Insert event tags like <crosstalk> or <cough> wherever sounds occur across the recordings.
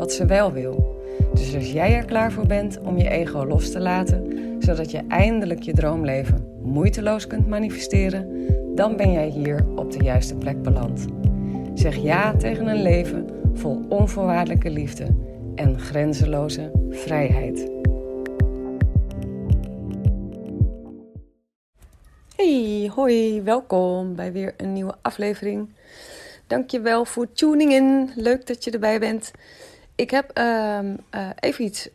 wat ze wel wil. Dus als jij er klaar voor bent om je ego los te laten, zodat je eindelijk je droomleven moeiteloos kunt manifesteren, dan ben jij hier op de juiste plek beland. Zeg ja tegen een leven vol onvoorwaardelijke liefde en grenzeloze vrijheid. Hey, hoi, welkom bij weer een nieuwe aflevering. Dankjewel voor tuning in. Leuk dat je erbij bent. Ik heb ehm, eh, even iets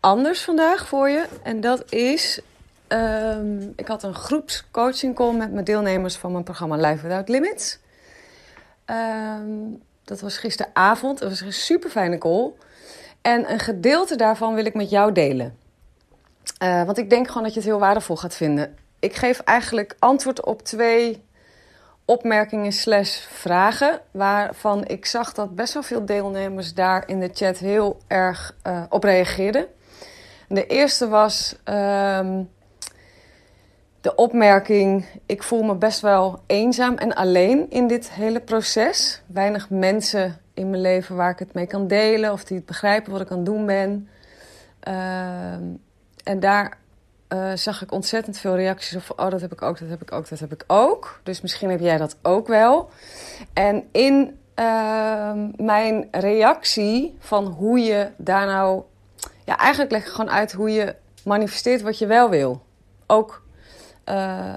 anders vandaag voor je. En dat is. Um, ik had een groepscoaching call met mijn deelnemers van mijn programma Life Without Limits. Um, dat was gisteravond. Het was een super fijne call. En een gedeelte daarvan wil ik met jou delen. Uh, want ik denk gewoon dat je het heel waardevol gaat vinden. Ik geef eigenlijk antwoord op twee opmerkingen slash vragen. Waarvan ik zag dat best wel veel deelnemers daar in de chat heel erg uh, op reageerden. De eerste was uh, de opmerking: ik voel me best wel eenzaam en alleen in dit hele proces. Weinig mensen in mijn leven waar ik het mee kan delen of die het begrijpen wat ik aan het doen ben. Uh, en daar uh, zag ik ontzettend veel reacties of oh dat heb ik ook, dat heb ik ook, dat heb ik ook. Dus misschien heb jij dat ook wel. En in uh, mijn reactie van hoe je daar nou, ja eigenlijk leg ik gewoon uit hoe je manifesteert wat je wel wil. Ook uh,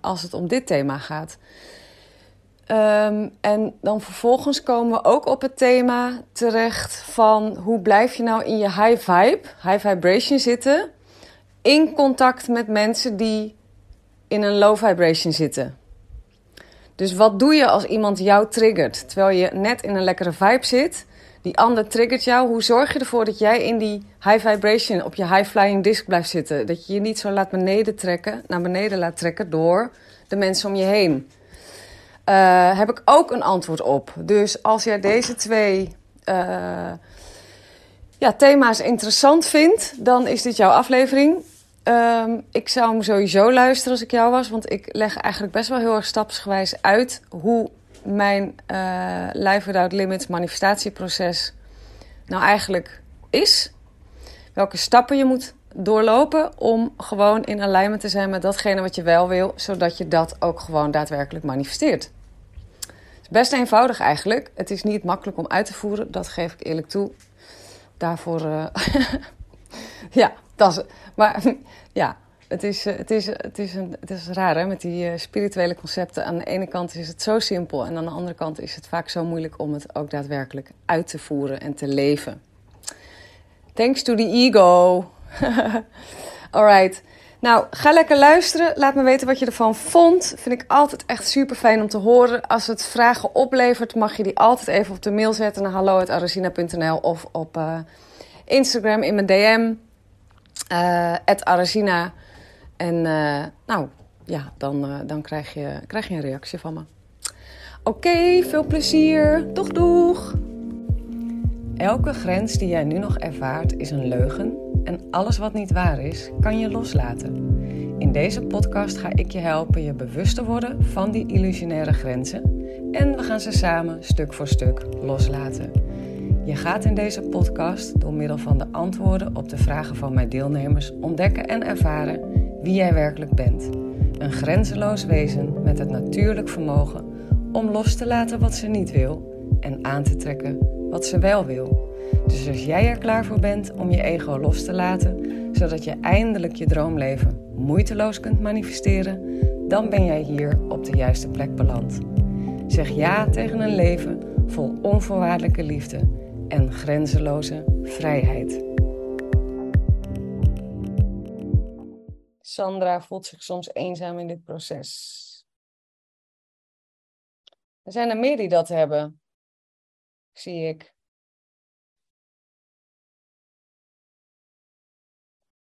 als het om dit thema gaat. Um, en dan vervolgens komen we ook op het thema terecht van hoe blijf je nou in je high vibe, high vibration zitten in contact met mensen die in een low vibration zitten. Dus wat doe je als iemand jou triggert terwijl je net in een lekkere vibe zit? Die ander triggert jou. Hoe zorg je ervoor dat jij in die high vibration op je high flying disc blijft zitten? Dat je je niet zo laat beneden trekken, naar beneden laat trekken door de mensen om je heen. Uh, heb ik ook een antwoord op. Dus als jij deze twee uh, ja, thema's interessant vindt, dan is dit jouw aflevering. Um, ik zou hem sowieso luisteren als ik jou was. Want ik leg eigenlijk best wel heel erg stapsgewijs uit hoe mijn uh, Life Without Limits manifestatieproces nou eigenlijk is. Welke stappen je moet doorlopen om gewoon in alignment te zijn met datgene wat je wel wil, zodat je dat ook gewoon daadwerkelijk manifesteert. Het is best eenvoudig eigenlijk. Het is niet makkelijk om uit te voeren, dat geef ik eerlijk toe. Daarvoor, uh, <laughs> ja, dat maar <laughs> ja, het is, het, is, het, is een, het is raar hè, met die uh, spirituele concepten. Aan de ene kant is het zo simpel en aan de andere kant is het vaak zo moeilijk om het ook daadwerkelijk uit te voeren en te leven. Thanks to the ego. <laughs> Alright. Nou, ga lekker luisteren. Laat me weten wat je ervan vond. Vind ik altijd echt super fijn om te horen. Als het vragen oplevert, mag je die altijd even op de mail zetten naar hallo.arasina.nl of op uh, Instagram in mijn DM uh, Arazina. En uh, nou, ja, dan, uh, dan krijg, je, krijg je een reactie van me. Oké, veel plezier. Doeg, doeg. Elke grens die jij nu nog ervaart is een leugen. En alles wat niet waar is, kan je loslaten. In deze podcast ga ik je helpen je bewust te worden van die illusionaire grenzen. En we gaan ze samen stuk voor stuk loslaten. Je gaat in deze podcast door middel van de antwoorden op de vragen van mijn deelnemers ontdekken en ervaren wie jij werkelijk bent. Een grenzeloos wezen met het natuurlijk vermogen om los te laten wat ze niet wil en aan te trekken wat ze wel wil. Dus als jij er klaar voor bent om je ego los te laten, zodat je eindelijk je droomleven moeiteloos kunt manifesteren, dan ben jij hier op de juiste plek beland. Zeg ja tegen een leven vol onvoorwaardelijke liefde en grenzeloze vrijheid. Sandra voelt zich soms eenzaam in dit proces. Er zijn er meer die dat hebben, zie ik.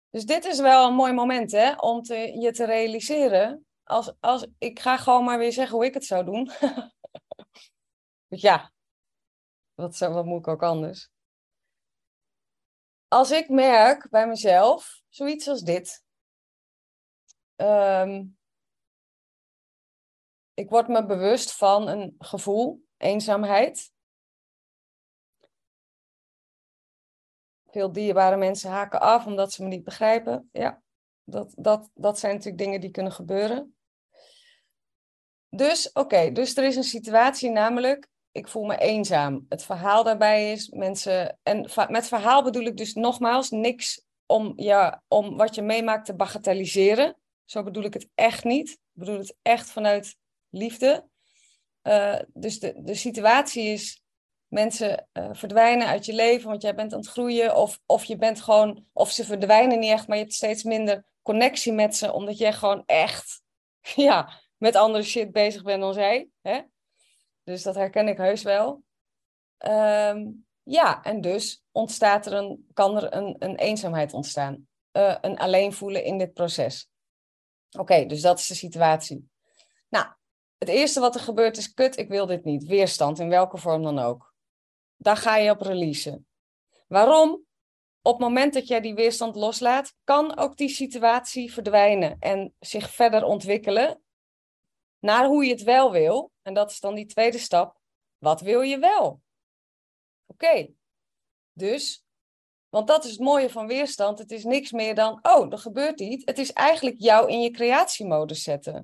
Dus dit is wel een mooi moment hè, om te, je te realiseren. Als, als, ik ga gewoon maar weer zeggen hoe ik het zou doen. <laughs> ja, wat, wat moet ik ook anders? Als ik merk bij mezelf, zoiets als dit. Ehm, ik word me bewust van een gevoel, eenzaamheid. Veel dierbare mensen haken af omdat ze me niet begrijpen. Ja, dat, dat, dat zijn natuurlijk dingen die kunnen gebeuren. Dus, oké, dus er is een situatie, namelijk, ik voel me eenzaam. Het verhaal daarbij is, mensen, en met verhaal bedoel ik dus nogmaals niks om, ja, om wat je meemaakt te bagatelliseren. Zo bedoel ik het echt niet. Ik bedoel het echt vanuit liefde. Uh, dus de, de situatie is, mensen uh, verdwijnen uit je leven, want jij bent aan het groeien. Of, of je bent gewoon, of ze verdwijnen niet echt, maar je hebt steeds minder connectie met ze, omdat jij gewoon echt, <laughs> ja, met andere shit bezig bent dan zij. Hè? Dus dat herken ik heus wel. Um, ja, en dus ontstaat er een, kan er een, een eenzaamheid ontstaan. Uh, een alleen voelen in dit proces. Oké, dus dat is de situatie. Nou, het eerste wat er gebeurt is, kut, ik wil dit niet. Weerstand, in welke vorm dan ook. Daar ga je op releasen. Waarom? Op het moment dat jij die weerstand loslaat, kan ook die situatie verdwijnen en zich verder ontwikkelen naar hoe je het wel wil. En dat is dan die tweede stap. Wat wil je wel? Oké, dus, want dat is het mooie van weerstand. Het is niks meer dan, oh, er gebeurt iets. Het is eigenlijk jou in je creatiemodus zetten.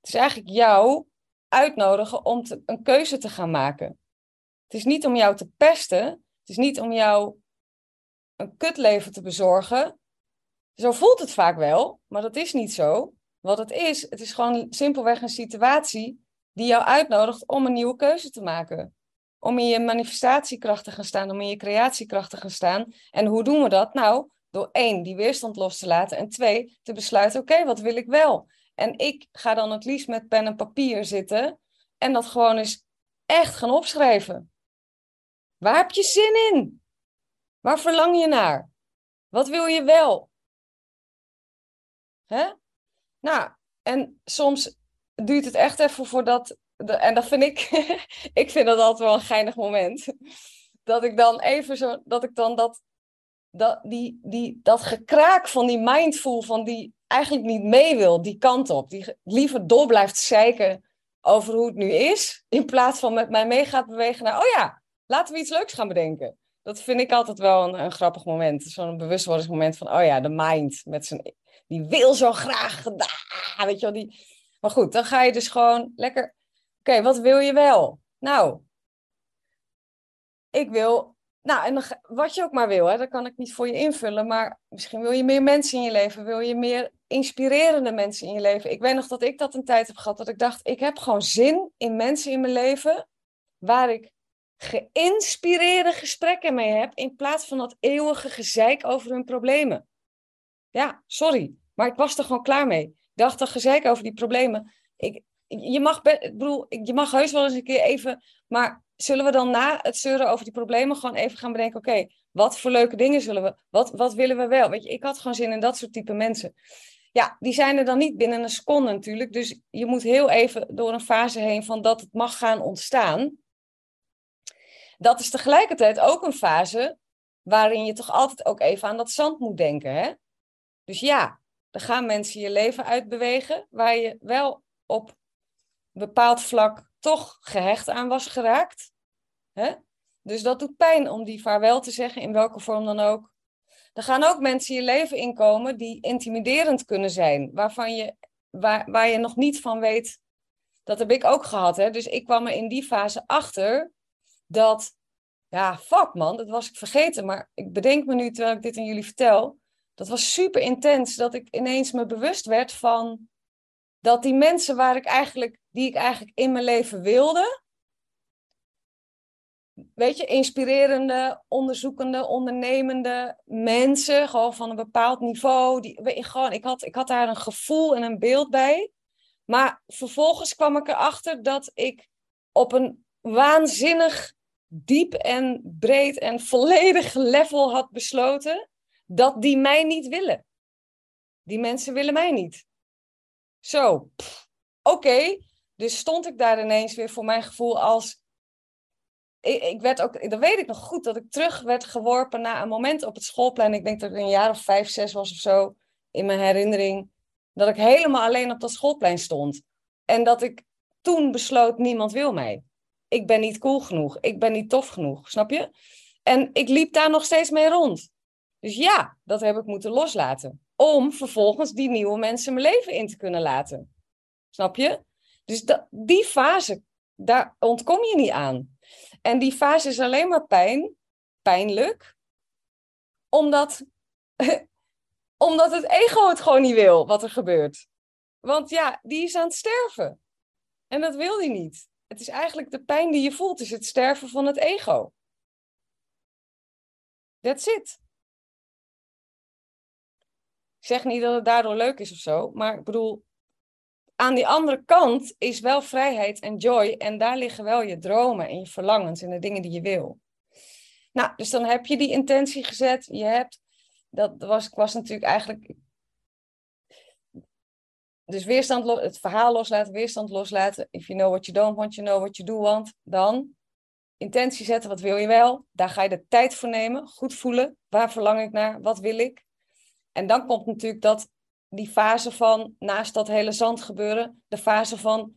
Het is eigenlijk jou uitnodigen om een keuze te gaan maken. Het is niet om jou te pesten. Het is niet om jou een kutleven te bezorgen. Zo voelt het vaak wel, maar dat is niet zo. Wat het is, het is gewoon simpelweg een situatie die jou uitnodigt om een nieuwe keuze te maken. Om in je manifestatiekracht te gaan staan, om in je creatiekracht te gaan staan. En hoe doen we dat? Nou, door één, die weerstand los te laten. En twee, te besluiten, oké, wat wil ik wel? En ik ga dan het liefst met pen en papier zitten en dat gewoon eens echt gaan opschrijven. Waar heb je zin in? Waar verlang je naar? Wat wil je wel? Hè? Nou, en soms duurt het echt even voordat. De, en dat vind ik. <laughs> ik vind dat altijd wel een geinig moment. Dat ik dan even zo. Dat ik dan dat. Dat, die, die, dat gekraak van die mind voel, van die eigenlijk niet mee wil, die kant op. Die liever door blijft zeiken over hoe het nu is, in plaats van met mij mee gaat bewegen naar, oh ja, laten we iets leuks gaan bedenken. Dat vind ik altijd wel een, een grappig moment. Zo'n bewustwordingsmoment van, oh ja, de mind met zijn die wil zo graag, weet je wel, die... Maar goed, dan ga je dus gewoon lekker, oké, wat wil je wel? Nou, ik wil, nou, en wat je ook maar wil, hè, dat kan ik niet voor je invullen, maar misschien wil je meer mensen in je leven, wil je meer inspirerende mensen in je leven. Ik weet nog dat ik dat een tijd heb gehad, dat ik dacht, ik heb gewoon zin in mensen in mijn leven waar ik geïnspireerde gesprekken mee heb, in plaats van dat eeuwige gezeik over hun problemen. Ja, sorry. Maar ik was er gewoon klaar mee. Dacht er gezeik over die problemen. Ik, je, mag bedoel, je mag heus wel eens een keer even. Maar zullen we dan na het zeuren over die problemen gewoon even gaan bedenken: oké, wat voor leuke dingen zullen we. Wat, wat willen we wel? Weet je, ik had gewoon zin in dat soort type mensen. Ja, die zijn er dan niet binnen een seconde natuurlijk. Dus je moet heel even door een fase heen van dat het mag gaan ontstaan. Dat is tegelijkertijd ook een fase waarin je toch altijd ook even aan dat zand moet denken. Hè? Dus ja, er gaan mensen je leven uitbewegen waar je wel op een bepaald vlak toch gehecht aan was geraakt. Hè? Dus dat doet pijn om die vaarwel te zeggen, in welke vorm dan ook. Er gaan ook mensen je leven inkomen die intimiderend kunnen zijn, waarvan je, waar, waar je nog niet van weet. Dat heb ik ook gehad. Hè? Dus ik kwam er in die fase achter dat, ja, fuck man, dat was ik vergeten. Maar ik bedenk me nu terwijl ik dit aan jullie vertel dat was super intens, dat ik ineens me bewust werd van dat die mensen waar ik eigenlijk, die ik eigenlijk in mijn leven wilde, weet je, inspirerende, onderzoekende, ondernemende mensen, gewoon van een bepaald niveau. Die, gewoon, ik, had, ik had daar een gevoel en een beeld bij. Maar vervolgens kwam ik erachter dat ik op een waanzinnig diep en breed en volledig level had besloten dat die mij niet willen. die mensen willen mij niet. Zo, oké. Dus stond ik daar ineens weer voor mijn gevoel als. Ik, ik, werd ook, dat weet ik nog goed, dat ik terug werd geworpen naar een moment op het schoolplein. Ik denk dat ik een jaar of vijf, zes was of zo in mijn herinnering. Dat ik helemaal alleen op dat schoolplein stond. En dat ik toen besloot: niemand wil mij. Ik ben niet cool genoeg. Ik ben niet tof genoeg. Snap je? En ik liep daar nog steeds mee rond. Dus ja, dat heb ik moeten loslaten. Om vervolgens die nieuwe mensen mijn leven in te kunnen laten. Snap je? Dus dat, die fase, daar ontkom je niet aan. En die fase is alleen maar pijn, pijnlijk, omdat, <laughs> omdat het ego het gewoon niet wil wat er gebeurt. Want ja, die is aan het sterven. En dat wil hij niet. Het is eigenlijk de pijn die je voelt, is het sterven van het ego. That's it. Ik zeg niet dat het daardoor leuk is of zo, maar ik bedoel, aan die andere kant is wel vrijheid en joy en daar liggen wel je dromen en je verlangens en de dingen die je wil. Nou, dus dan heb je die intentie gezet. Je hebt, dat was, was natuurlijk eigenlijk. Dus weerstand, het verhaal loslaten, weerstand loslaten. If you know what you don't want, you know what you do want. Dan intentie zetten, wat wil je wel? Daar ga je de tijd voor nemen. Goed voelen, waar verlang ik naar? Wat wil ik? En dan komt natuurlijk dat, die fase van, naast dat hele zand gebeuren, de fase van,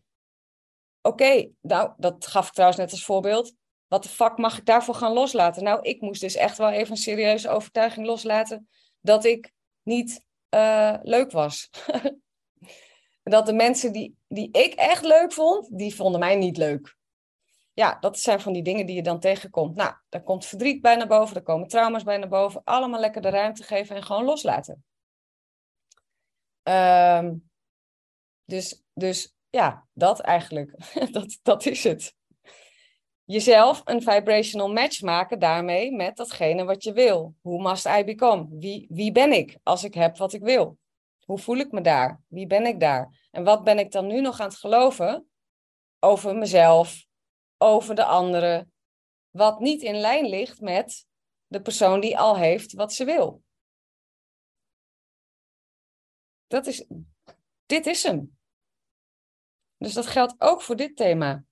oké, nou, dat gaf ik trouwens net als voorbeeld. Wat de fuck mag ik daarvoor gaan loslaten? Nou, ik moest dus echt wel even een serieuze overtuiging loslaten dat ik niet uh, leuk was. <laughs> dat de mensen die, die ik echt leuk vond, die vonden mij niet leuk ja, dat zijn van die dingen die je dan tegenkomt. Nou, daar komt verdriet bij naar boven, er komen trauma's bij naar boven. Allemaal lekker de ruimte geven en gewoon loslaten. Ehm, dus, dus ja, dat eigenlijk. <laughs> dat, dat is het. Jezelf een vibrational match maken daarmee met datgene wat je wil. Hoe must I become? Wie, wie ben ik als ik heb wat ik wil? Hoe voel ik me daar? Wie ben ik daar? En wat ben ik dan nu nog aan het geloven over mezelf, over de andere, wat niet in lijn ligt met de persoon die al heeft wat ze wil. Dat is, dit is hem. Dus dat geldt ook voor dit thema.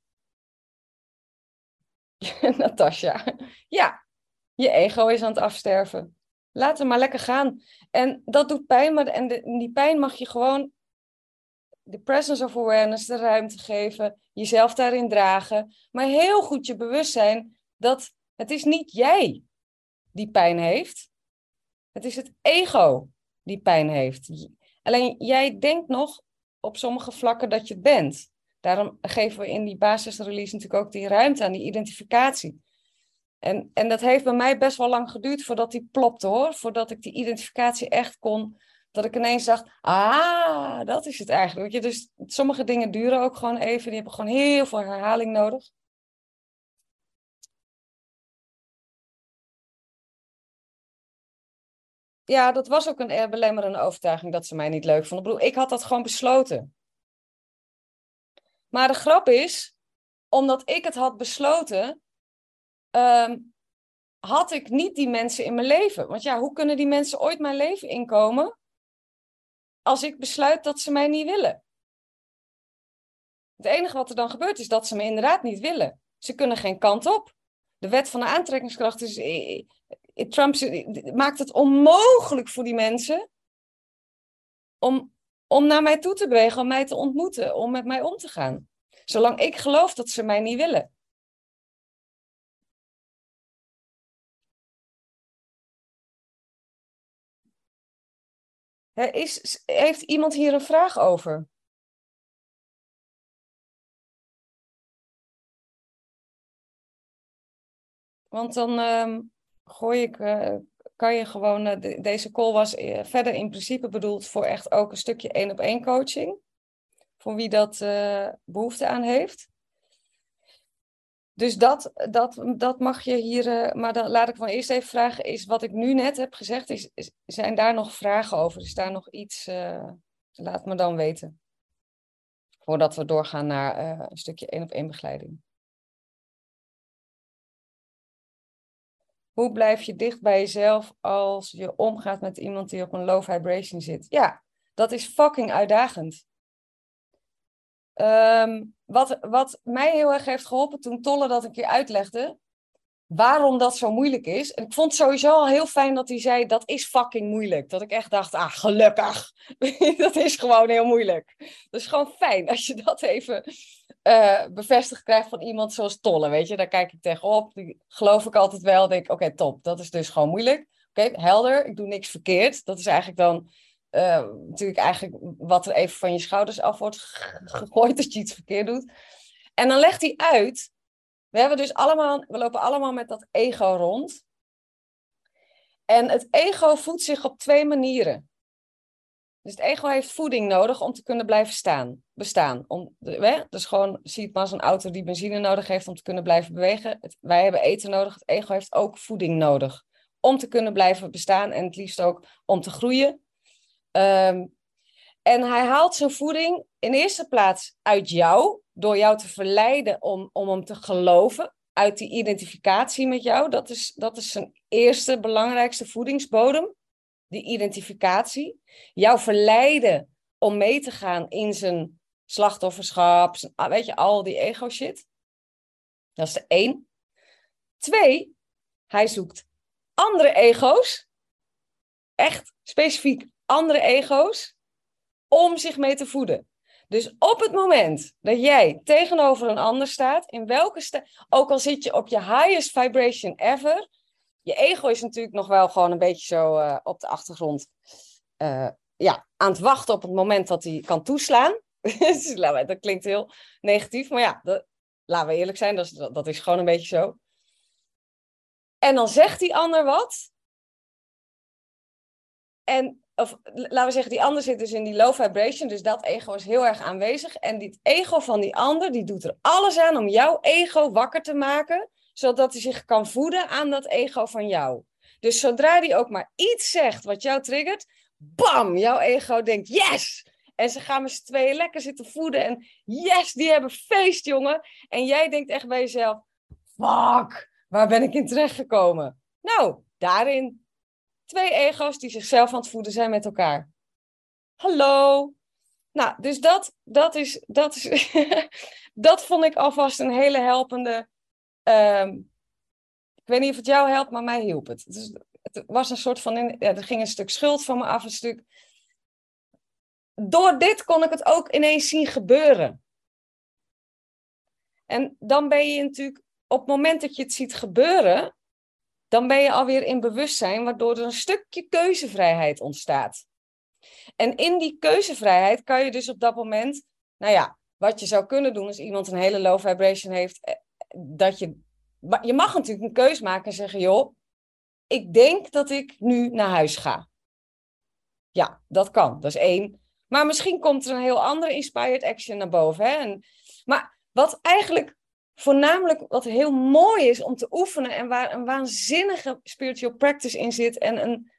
<laughs> Natasja, ja, je ego is aan het afsterven. Laat hem maar lekker gaan. En dat doet pijn, maar en die pijn mag je gewoon de presence of awareness, de ruimte geven, jezelf daarin dragen, maar heel goed je bewust zijn dat het is niet jij die pijn heeft, het is het ego die pijn heeft. Alleen jij denkt nog op sommige vlakken dat je het bent. Daarom geven we in die basisrelease natuurlijk ook die ruimte aan die identificatie. En, en dat heeft bij mij best wel lang geduurd voordat die plopte hoor. Voordat ik die identificatie echt kon dat ik ineens dacht, ah, dat is het eigenlijk. Weet je, dus sommige dingen duren ook gewoon even. Die hebben gewoon heel veel herhaling nodig. Ja, dat was ook een belemmerende overtuiging dat ze mij niet leuk vonden. Ik had dat gewoon besloten. Maar de grap is, omdat ik het had besloten, ehm, had ik niet die mensen in mijn leven. Want ja, hoe kunnen die mensen ooit mijn leven inkomen als ik besluit dat ze mij niet willen. Het enige wat er dan gebeurt is dat ze me inderdaad niet willen. Ze kunnen geen kant op. De wet van de aantrekkingskracht is. Trump maakt het onmogelijk voor die mensen om, om naar mij toe te bewegen, om mij te ontmoeten, om met mij om te gaan. Zolang ik geloof dat ze mij niet willen. Is, heeft iemand hier een vraag over? Want dan uh, gooi ik, uh, kan je gewoon, uh, deze call was eh, verder in principe bedoeld voor echt ook een stukje één op één coaching. Voor wie dat behoefte aan heeft. Dus dat, dat, dat mag je hier. Uh, maar dan laat ik van eerst even vragen: is wat ik nu net heb gezegd, is, zijn daar nog vragen over? Is daar nog iets? Uh, laat me dan weten. Voordat we doorgaan naar uh, een stukje één op één begeleiding. Hoe blijf je dicht bij jezelf als je omgaat met iemand die op een low vibration zit? Ja, Dat is fucking uitdagend. Ehm, wat, wat mij heel erg heeft geholpen toen Tolle dat een keer uitlegde, waarom dat zo moeilijk is. En ik vond het sowieso al heel fijn dat hij zei, dat is fucking moeilijk. Dat ik echt dacht, ah, gelukkig. <laughs> dat is gewoon heel moeilijk. Dat is gewoon fijn als je dat even uh, bevestigd krijgt van iemand zoals Tolle, weet je. Daar kijk ik tegenop, die geloof ik altijd wel. denk oké, top, dat is dus gewoon moeilijk. Oké, helder, ik doe niks verkeerd. Dat is eigenlijk dan uh, natuurlijk eigenlijk wat er even van je schouders af wordt gegooid als je iets verkeerd doet. En dan legt hij uit we, hebben dus allemaal, we lopen allemaal met dat ego rond. En het ego voedt zich op twee manieren. Dus het ego heeft voeding nodig om te kunnen blijven staan, bestaan. Om? Dus gewoon, zie het maar als een auto die benzine nodig heeft om te kunnen blijven bewegen. wij hebben eten nodig, het ego heeft ook voeding nodig. Om te kunnen blijven bestaan en het liefst ook om te groeien. Um, en hij haalt zijn voeding in eerste plaats uit jou, door jou te verleiden om, om hem te geloven, uit die identificatie met jou. Dat is, dat is zijn eerste belangrijkste voedingsbodem, die identificatie. Jou verleiden om mee te gaan in zijn slachtofferschap, zijn, weet je, al die ego-shit. Dat is de één. Twee, hij zoekt andere ego's, echt specifiek andere ego's, om zich mee te voeden. Dus op het moment dat jij tegenover een ander staat, in welke ook al zit je op je highest vibration ever, je ego is natuurlijk nog wel gewoon een beetje zo uh, op de achtergrond uh, ja, aan het wachten op het moment dat hij kan toeslaan. <laughs> Dus dat klinkt heel negatief, maar ja, dat, laten we eerlijk zijn, dat is, dat is gewoon een beetje zo. En dan zegt die ander wat. En of laten we zeggen, die ander zit dus in die low vibration, dus dat ego is heel erg aanwezig. En dit ego van die ander, die doet er alles aan om jouw ego wakker te maken, zodat hij zich kan voeden aan dat ego van jou. Dus zodra die ook maar iets zegt wat jou triggert, bam, jouw ego denkt yes! En ze gaan met z'n tweeën lekker zitten voeden en yes, die hebben feest, jongen. En jij denkt echt bij jezelf, fuck, waar ben ik in terecht gekomen? Nou, daarin Twee ego's die zichzelf aan het voeden zijn met elkaar. Hallo. Nou, dus dat, dat is, dat is, <laughs> dat vond ik alvast een hele helpende. Um, ik weet niet of het jou helpt, maar mij hielp het. Dus het was een soort van, ja, er ging een stuk schuld van me af, een stuk. Door dit kon ik het ook ineens zien gebeuren. En dan ben je natuurlijk, op het moment dat je het ziet gebeuren, dan ben je alweer in bewustzijn, waardoor er een stukje keuzevrijheid ontstaat. En in die keuzevrijheid kan je dus op dat moment, nou ja, wat je zou kunnen doen als iemand een hele low vibration heeft, eh, dat je, je mag natuurlijk een keuze maken en zeggen, joh, ik denk dat ik nu naar huis ga. Ja, dat kan, dat is één. Maar misschien komt er een heel andere inspired action naar boven. Hè? En, maar wat eigenlijk voornamelijk wat heel mooi is om te oefenen en waar een waanzinnige spiritual practice in zit en een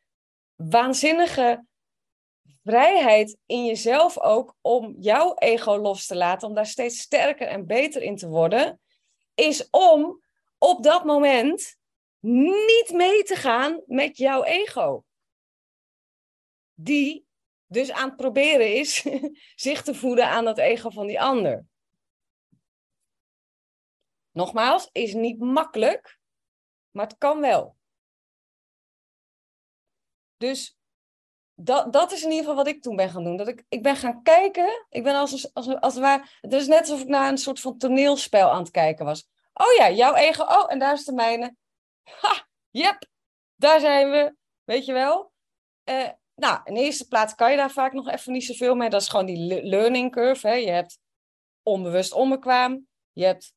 waanzinnige vrijheid in jezelf ook om jouw ego los te laten, om daar steeds sterker en beter in te worden, is om op dat moment niet mee te gaan met jouw ego. Die dus aan het proberen is <laughs> zich te voeden aan dat ego van die ander. Nogmaals, is niet makkelijk, maar het kan wel. Dus dat, dat is in ieder geval wat ik toen ben gaan doen. Dat ik, ik ben gaan kijken. Ik ben als, als, als het ware. Is net alsof ik naar een soort van toneelspel aan het kijken was. Oh ja, jouw ego. Oh, en daar is de mijne. Ha, yep, daar zijn we. Weet je wel? Uh, nou, in eerste plaats kan je daar vaak nog even niet zoveel mee. Dat is gewoon die learning curve. Hè? Je hebt onbewust onbekwaam. Je hebt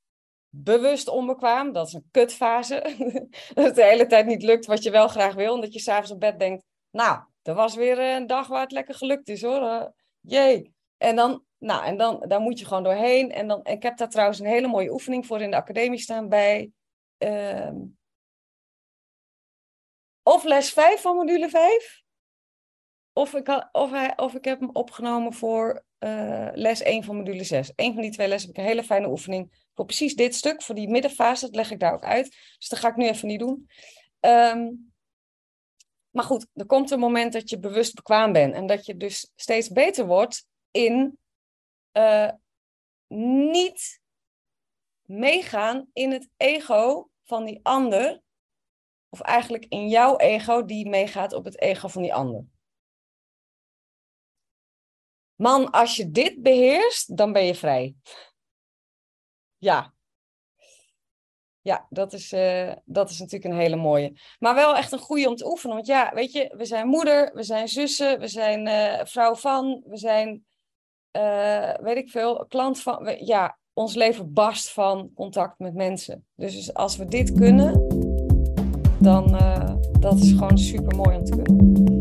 bewust onbekwaam. Dat is een kutfase. <laughs> dat het de hele tijd niet lukt wat je wel graag wil. En dat je s'avonds op bed denkt, nou, er was weer een dag waar het lekker gelukt is hoor. Uh, jee. En dan, nou, en dan daar moet je gewoon doorheen. En dan, ik heb daar trouwens een hele mooie oefening voor in de academie staan bij. Uh, of les 5 van module 5. Of ik, of, of ik heb hem opgenomen voor uh, les 1 van module 6. Eén van die twee lessen heb ik een hele fijne oefening voor precies dit stuk, voor die middenfase. Dat leg ik daar ook uit. Dus dat ga ik nu even niet doen. Um, maar goed, er komt een moment dat je bewust bekwaam bent. En dat je dus steeds beter wordt in uh, niet meegaan in het ego van die ander. Of eigenlijk in jouw ego die meegaat op het ego van die ander. Man, als je dit beheerst, dan ben je vrij. Ja. Ja, dat is, uh, dat is natuurlijk een hele mooie. Maar wel echt een goede om te oefenen. Want ja, weet je, we zijn moeder, we zijn zussen, we zijn uh, vrouw van, we zijn, uh, weet ik veel, klant van. Ja, ons leven barst van contact met mensen. Dus als we dit kunnen, dan dat is gewoon super mooi om te kunnen.